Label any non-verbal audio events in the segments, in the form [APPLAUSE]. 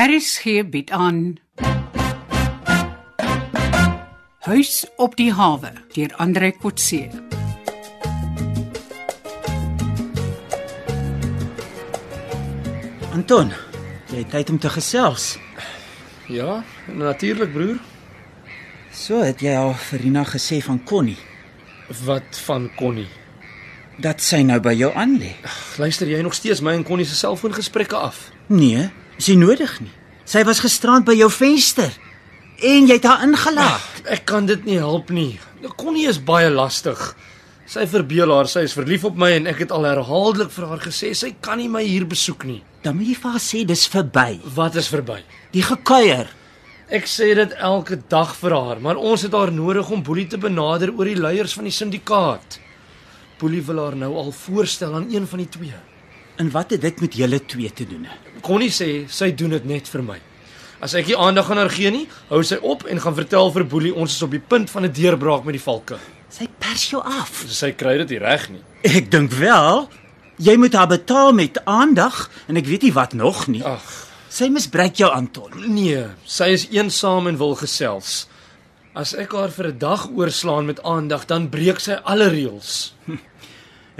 RSG bied aan Huis op die hawe deur Andre Kotse. Anton, jy het tyd om te gesels. Ja, natuurlik broer. So het jy al vir Rina gesê van Connie Wat van Connie? dat sy nou by jou aan lê. Luister jy nog steeds my en Connie se selfoongesprekke af? Nee, is nie nodig nie. Sy was gisterand by jou venster en jy het haar ingelaat. Ek kan dit nie help nie. Connie is baie lastig. Sy verbeel haar sy is verlief op my en ek het al herhaaldelik vir haar gesê sy kan nie my hier besoek nie. Dan moet jy vir haar sê dis verby. Wat is verby? Die gekuier. Ek sê dit elke dag vir haar, maar ons het haar nodig om Boelie te benader oor die leiers van die syndikaat. Boelie wil haar nou al voorstel aan een van die twee. En wat het dit met julle twee te doen? Connie sê sy doen dit net vir my. As ek nie aandag aan haar gee nie, hou sy op en gaan vertel vir Boelie ons is op die punt van 'n deurbraak met die valke. Sy pers jou af. Sy kry dit nie reg nie. Ek dink wel. Jy moet haar betaal met aandag en ek weet nie wat nog nie. Ag, Sy misbruik jou Anton. nee, sy is eensaam en wil gesels. As ek haar vir 'n dag oorslaan met aandag, dan breek sy alle reëls. [LAUGHS]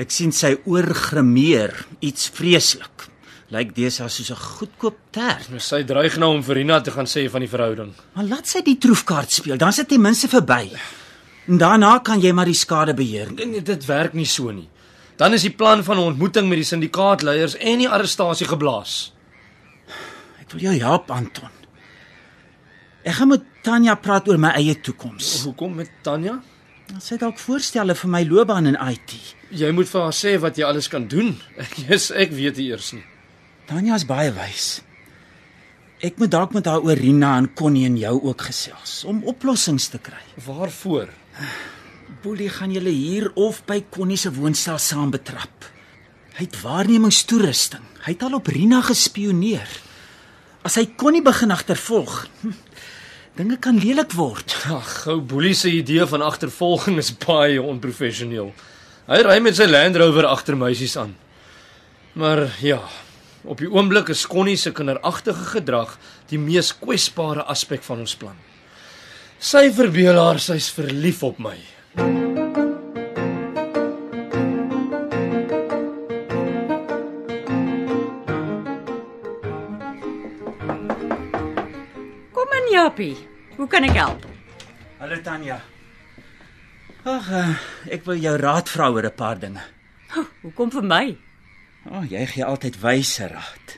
Ek sien sy oorgrimeer iets vreeslik. Lyk deesdae soos 'n goedkoop tert. Sy dreig nou om Verina te gaan sê van die verhouding. Maar laat sy die troefkaart speel, dan is dit ten minste verby. En daarna kan jy maar die skade beheer. Nee, dit werk nie so nie. Dan is die plan van 'n ontmoeting met die syndikaatleiers en die arrestasie geblaas. Ek wil jou help, Anton. Ek gaan met Tanya praat oor my eie toekoms. Hoekom met Tanya? Sy het dalk voorstelle vir my loopbaan in IT. Jy moet vir haar sê wat jy alles kan doen. Ek is ek weet nie eers nie. Tanya is baie wys. Ek moet dalk met haar oor Rina en Connie en jou ook gesels om oplossings te kry. Waarvoor? Boelie gaan julle hier of by Connie se woonstel saam betrap. Hy het waarnemingstoerusting. Hy het al op Rina gespioneer. As hy Connie begin agtervolg, hm, dinge kan lelik word. Ag, ou Boelie se idee van agtervolging is baie onprofessioneel. Hy ry met sy Land Rover agter meisies aan. Maar ja, op die oomblik is Connie se kinderagtige gedrag die mees kwesbare aspek van ons plan. Sy verbeel haar sy's verlief op my. Kom in, Japie. Hoe kan ek help? Hallo Tanya. Ag, uh, ek wil jou raad vra oor 'n paar dinge. Hoekom vir my? O, oh, jy gee altyd wyse raad.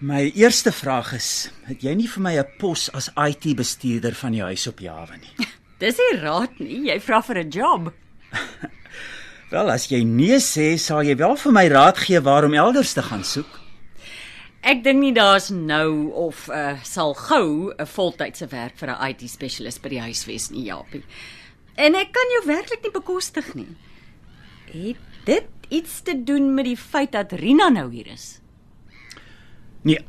My eerste vraag is, het jy nie vir my 'n pos as IT-bestuurder van die huis op hawe nie? [LAUGHS] Dis nie raad nie. Jy vra vir 'n job. [LAUGHS] Wel, as jy nee sê, sal jy wel vir my raad gee waarom elders te gaan soek. Ek dink nie daar's nou of uh, sal gou 'n voltydse werk vir 'n IT spesialis by die huis wees nie, Japie. En ek kan jou werklik nie bekostig nie. Het dit iets te doen met die feit dat Rina nou hier is? Nee.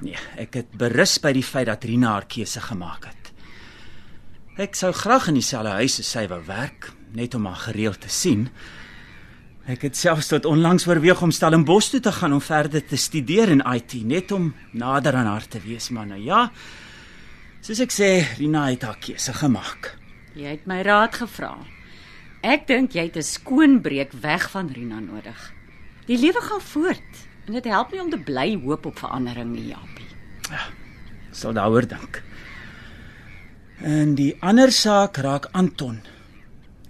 Nee, ek het berus by die feit dat Rina haar keuse gemaak het. Ek sou graag in dieselfde huis as sy wou werk, net om haar gereeld te sien. Ek het selfs tot onlangs oorweeg om Stellenbosch toe te gaan om verder te studeer in IT, net om nader aan haar te wees, maar nou ja. Soos ek sê, Rina het haar keuse gemaak. Jy het my raad gevra. Ek dink jy het 'n skoonbreek weg van Rina nodig. Die lewe gaan voort en dit help nie om te bly hoop op verandering nie, Japie. Sal daaroor dink. En die ander saak raak Anton.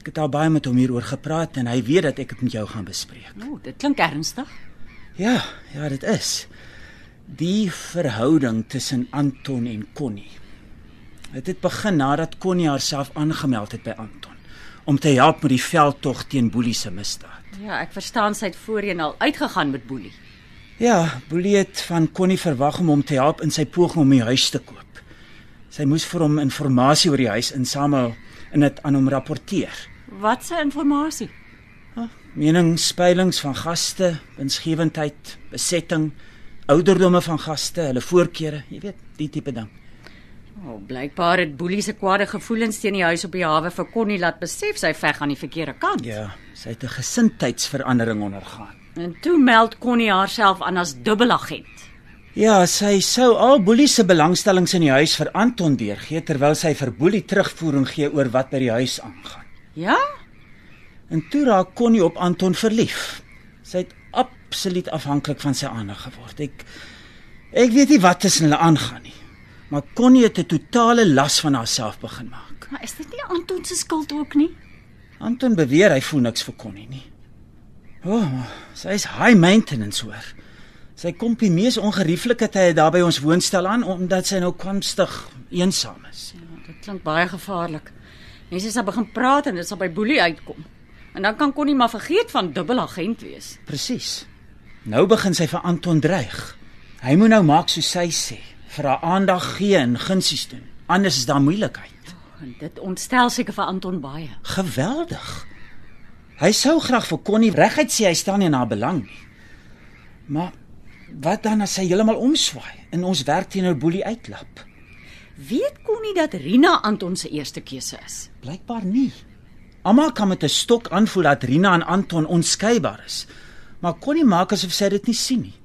Ek het al baie met hom hieroor gepraat en hy weet dat ek dit met jou gaan bespreek. O, dit klink ernstig. Ja, ja, dit is. Die verhouding tussen Anton en Connie. Dit het begin nadat Connie haarself aangemeld het by Anton om te help met die veldtog teen Boelie se misdaad. Ja, ek verstaan sy het voorheen al uitgegaan met Boelie. Ja, Boelie het van Connie verwag om hom te help in sy poging om die huis te koop. Sy moes vir hom inligting oor die huis insamel en dit aan hom rapporteer. Wat se inligting? Meningspeilings van gaste, winsgewendheid, besetting, ouderdomme van gaste, hulle voorkeure, jy weet, die tipe ding. O, oh, blykbaar het Boelie se kwade gevoelens teen die huis op die hawe vir Connie laat besef sy veg aan die verkeerde kant. Ja, sy het 'n gesindheidsverandering ondergaan. En toe meld Connie haarself aan as dubbelagent. Ja, sy sou al Boelie se belangstellings in die huis vir Anton deurgee terwyl sy vir Boelie terugvoering gee oor wat by die huis aangaan. Ja? En toe raak Connie op Anton verlief. Sy het absoluut afhanklik van sy aandag geword. Ek ek weet nie wat tussen hulle aangaan nie. Maar Connie het 'n totale las van haarself begin maak. Maar is dit nie Anton se skuld ook nie? Anton beweer hy voel niks vir Connie nie. O, oh, sy is high maintenance hoor. Sy kom die mees ongerieflike tye daar by ons woonstel aan omdat sy nou konstig eensaam is. Ja, dit klink baie gevaarlik. Mense sal begin praat en dit sal by boelie uitkom. En dan kan Connie maar vergeet van dubbelagent wees. Presies. Nou begin sy vir Anton dreig. Hy moet nou maak soos sy sê, vir haar aandag gee en gunsies doen. Anders is daar moeilikheid. En dit ontstel seker vir Anton baie. Geweldig. Hy sou graag vir Connie reguit sê hy staan nie in haar belang nie. Maar wat dan as sy heeltemal omswaai en ons werk teenoor Boelie uitlap? Weet Connie dat Rina Anton se eerste keuse is? Blykbaar nie. Almal kan met 'n stok aanvoel dat Rina en Anton onskeibaar is. Maar Connie maak asof sy dit nie sien nie.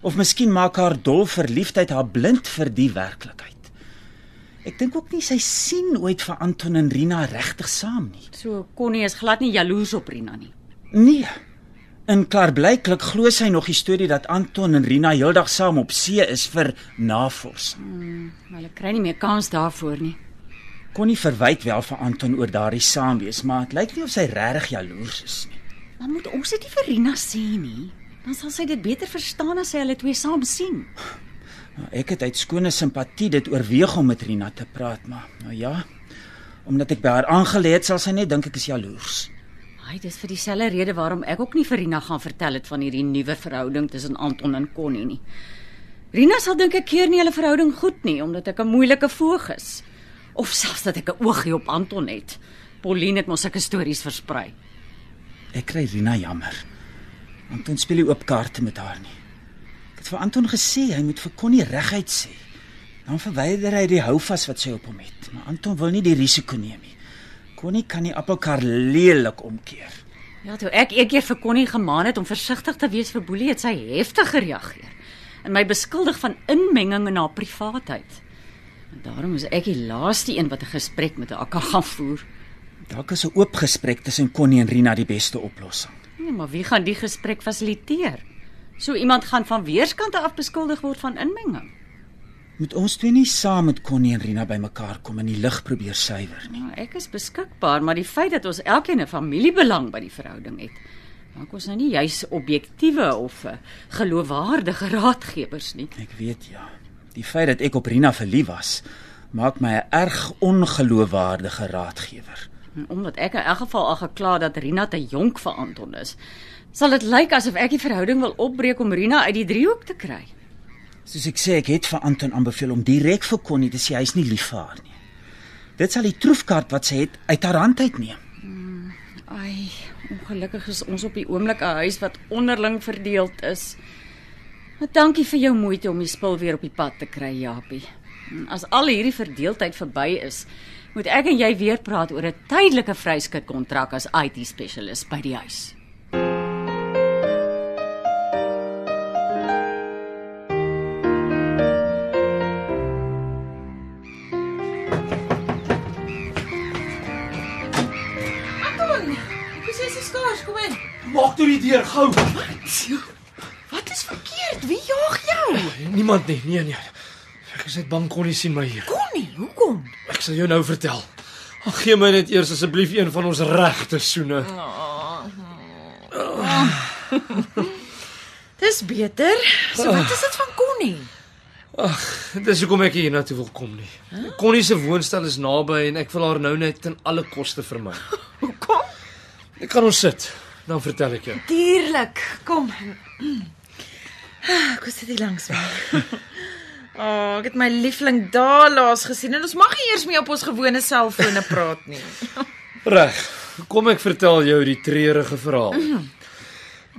Of miskien maak haar dol verliefdheid haar blind vir die werklikheid. Ek dink ook nie sy sien ooit vir Anton en Rina regtig saam nie. So Connie is glad nie jaloers op Rina nie. Nee. En klaarblyklik glo sy nog die storie dat Anton en Rina heeldag saam op see is vir navorsing. Hulle kry nie meer kans daarvoor nie. Connie verwyd wel vir Anton oor daardie saamwees, maar dit lyk nie of sy regtig jaloers is nie. Maar moet ons dit nie vir Rina sê nie? Dan sal sy dit beter verstaan as sy hulle twee saam sien. Nou, ek het uit skone simpatie dit oorweeg om met Rina te praat, maar nou ja, omdat ek by haar aangelê het, sal sy net dink ek is jaloers. Ai, dis vir dieselfde rede waarom ek ook nie vir Rina gaan vertel het van hierdie nuwe verhouding tussen Anton en Connie nie. Rina sal dink ek keer nie hulle verhouding goed nie omdat ek 'n moeilike voog is of selfs dat ek 'n oogie op Anton het. Pauline het mos sulke stories versprei. Ek kry Rina jammer. Anton speel nie oop kaarte met haar nie. Ek het vir Anton gesê hy moet vir Connie reguit sê. Dan verwyder hy die houvas wat sy op hom het, maar Anton wil nie die risiko neem nie. Connie kan die appelkar lelik omkeer. Ja, toe ek eendag vir Connie gemaan het om versigtig te wees vir Boelie, het sy heftig gereageer en my beskuldig van inmenging in haar privaatheid. En daarom is ek die laaste een wat 'n gesprek met haar kan gaan voer. Dalk is 'n oop gesprek tussen Connie en Rina die beste oplossing. Nee, maar wie gaan die gesprek fasiliteer? So iemand gaan van weerskante af beskuldig word van inmenging. Moet ons twee nie saam met Connie en Rina bymekaar kom en die lig probeer suiwer nie. Nou, ek is beskikbaar, maar die feit dat ons elkeen 'n familiebelang by die verhouding het, maak ons nou nie juis objektiewe of uh, geloofwaardige raadgewers nie. Ek weet ja. Die feit dat ek op Rina verlief was, maak my 'n erg ongeloofwaardige raadgewer. En omdat ek in elk geval al gekla dat Rina te jonk vir Anton is, sal dit lyk asof ek die verhouding wil opbreek om Rina uit die driehoek te kry. Soos ek sê, ek het vir Anton aanbeveel om direk vir Connie te sê hy is nie lief vir haar nie. Dit sal die troefkaart wat sy het uit haar hand uitneem. Ai, ongelukkig is ons op die oomblik 'n huis wat onderling verdeeld is. Maar dankie vir jou moeite om die spul weer op die pad te kry, Japie. En As al hierdie verdeeldheid verby is, moet ek en jy weer praat oor 'n tydelike vryskut kontrak as IT spesialis by die huis. Gou. Wat is verkeerd? Wie jaag jou? Niemand nie. Nee nee. Ek is net bang Connie sien my hier. Connie, hoekom? Ek sal jou nou vertel. Ag gee my net eers asseblief een van ons regte soene. Dis beter. So wat is dit van Connie? Dis hoekom ek hier na toe wil kom nie. Connie se woonstel is naby en ek wil haar nou net ten alle koste vermy. [LAUGHS] Hoekom? Ek kan ons sit. Dan vertel ek jou. Tuurlik. Kom. Ek sit hier langs my. O, oh, ek het my liefling daar laas gesien en ons mag nie eers meer op ons gewone selfone praat nie. [LAUGHS] Reg. Kom ek vertel jou die treurige verhaal.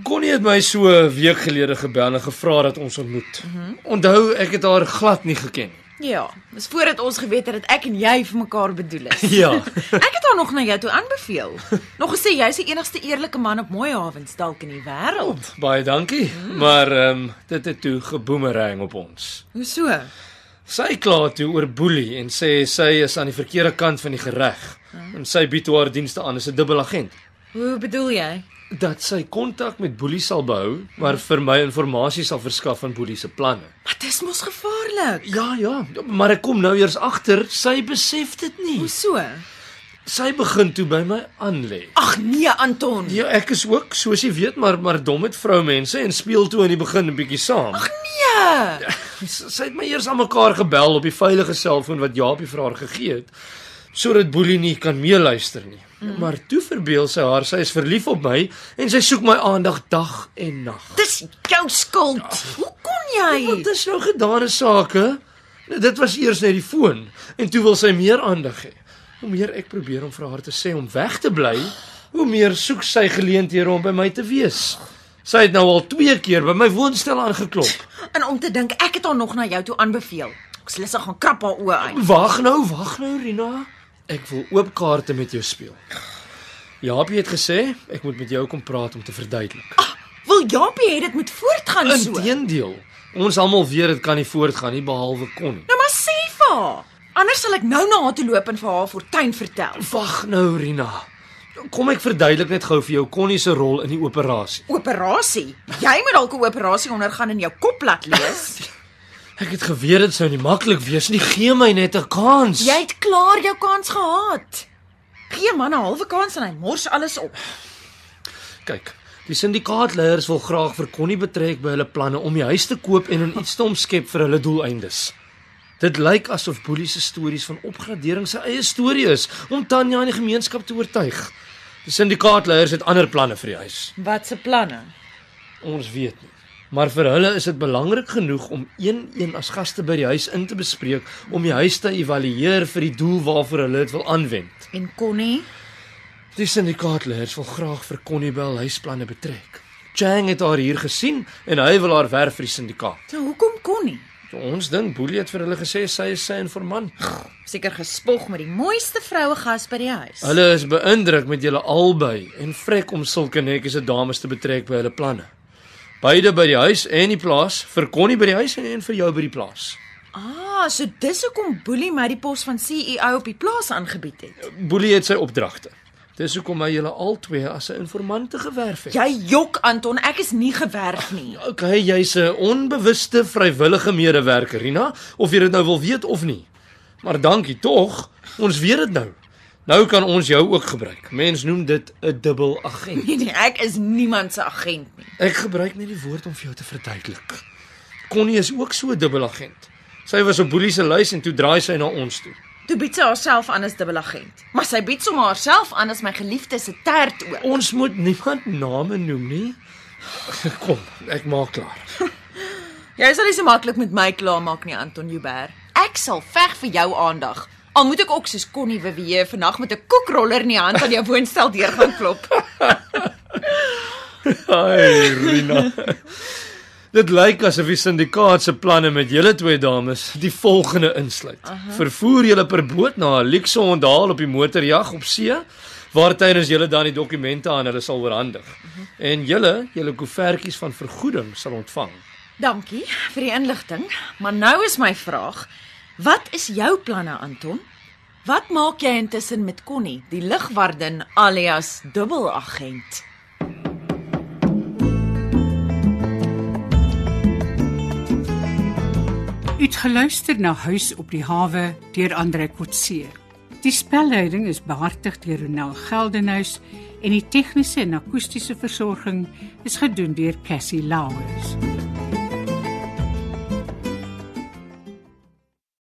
Connie het my so 'n week gelede gebel en gevra dat ons ontmoet. Onthou, ek het haar glad nie geken. Ja, dis voordat ons geweet het dat ek en jy vir mekaar bedoel is. Ja. [LAUGHS] Ek het haar nog na jou toe aanbeveel. Nog gesê jy's die enigste eerlike man op mooi hawens dalk in die wêreld. Baie dankie. Maar ehm um, dit het toe geboomerang op ons. Hoe so? Sy kla toe oor boelie en sê sy is aan die verkeerde kant van die gereg. En sy bied toe haar dienste aan as 'n dubbelagent. Hoe bedoel jy? Dat sy kontak met boelie sal behou, maar vir my inligting sal verskaf van boelie se planne. Maar dis mos gevaarlik. Ja, ja, maar ek kom nou eers agter, sy besef dit nie. Hoe so? Sy begin toe by my aan lê. Ag nee, Anton. Ja, ek is ook, soos jy weet, maar maar dom met vroumense en speel toe in die begin 'n bietjie saam. Ag Nee. sy het my eers aan mekaar gebel op die veilige selfoon wat Japie vir haar gegee het sodat Boelie nie kan meeluister nie. Mm. Maar toe verbeel sy haar sy is verlief op my en sy soek my aandag dag en nag. Dis jou skuld. Hoe kon jy? Wat is nou gedane sake? Dit was eers net die foon en toe wil sy meer aandag hê. Hoe meer ek probeer om vir haar te sê om weg te bly, hoe meer soek sy geleenthede om by my te wees. Sy het nou al twee keer by my woonstel aangeklop. En om te dink ek het haar nog na jou toe aanbeveel. Ek sal lus gaan krap haar oë uit. Wag nou, wag nou Rina. Ek wil oop kaarte met jou speel. Japie het gesê ek moet met jou kom praat om te verduidelik. Wil Japie hê dit moet voortgaan so? Inteendeel, ons almal weet dit kan nie voortgaan nie behalwe Connie. Nou maar sê vir haar. Anders sal ek nou na haar toe loop en vir haar fortuin vertel. Wag nou Rina. Kom ek verduidelik net gou vir jou Connie se rol in die operasie. Operasie. Jy moet dalk 'n operasie ondergaan in jou kop laat lees. [LAUGHS] Ek het geweet dit sou nie maklik wees nie. Gee my net 'n kans. Jy het klaar jou kans gehad. Gee man 'n halwe kans en hy mors alles op. Kyk, die syndikaatleiers wil graag vir Connie betrek by hulle planne om die huis te koop en in iets te omskep vir hulle doeleindes. Dit lyk asof Boelie se stories van opgradering sy eie storie is om Tanya en die gemeenskap te oortuig. Die syndikaatleiers het ander planne vir die huis. Wat se planne? Ons weet nie. Maar vir hulle is dit belangrik genoeg om een-een as gaste by die huis in te bespreek om die huis te evalueer vir die doel waarvoor hulle dit wil aanwend. En Connie? Die syndikaatleiers wil graag vir Connie by hul huisplanne betrek. Chang het haar hier gesien en hy wil haar werf vir die syndikaat. Nou hoekom Connie? So ons dink Boelie het vir hulle gesê sy is sy informant. Seker gespog met die mooiste vroue gas by die huis. Hulle is beïndruk met julle albei en vrek om sulke netjiese dames te betrek by hulle planne. Beide by die huis en die plaas, vir Connie by die huis en, en vir jou by die plaas. Ah, so dis hoekom Boelie my die pos van CEO op die plaas aangebied het. Boelie het sy opdragte. Dis hoekom hy julle albei as 'n informante gewerf het. Jy jok Anton, ek is nie gewerf nie. Okay, jy's 'n onbewuste vrywillige medewerker, Rina, of jy dit nou wil weet of nie. Maar dankie tog. Ons weet dit nou. Nou kan ons jou ook gebruik. Mens noem dit 'n dubbel agent. Nee nee, ek is niemand se agent nie. Ek gebruik net die woord om vir jou te verduidelik. Connie is ook so 'n dubbel agent. Sy was op Boelie se lys en toe draai sy na ons toe. Toe bied sy haarself aan as dubbelagent. Maar sy bied sommer haarself aan as my geliefde se tert ook. Ons moet niemand name noem nie. [LAUGHS] Kom, ek maak klaar. [LAUGHS] Jy sal nie so maklik met my klaarmaak nie, Anton Joubert. Ek sal veg vir jou aandag. Al moet ek ook soos Connie Wewe vannag met 'n koekroller in die hand aan jou woonstel deur gaan klop. [LAUGHS] Ai, Rina. Dit lyk asof die syndikaat se planne met julle twee dames die volgende insluit. Vervoer julle per boot na 'n luukse onthaal op die motorjag op see, waar tydens julle dan die dokumente aan hulle sal oorhandig. En julle, julle koevertjies van vergoeding sal ontvang. Dankie vir die inligting, maar nou is my vraag, wat is jou planne, Anton? Wat maak jy intussen met Connie, die ligwardin alias dubbelagent? U het geluister na Huis op die hawe deur Andre Kotse. Die spelleiding is behartig deur Ronel Geldenhuys en die tegniese en akoestiese versorging is gedoen deur Cassie Lauers.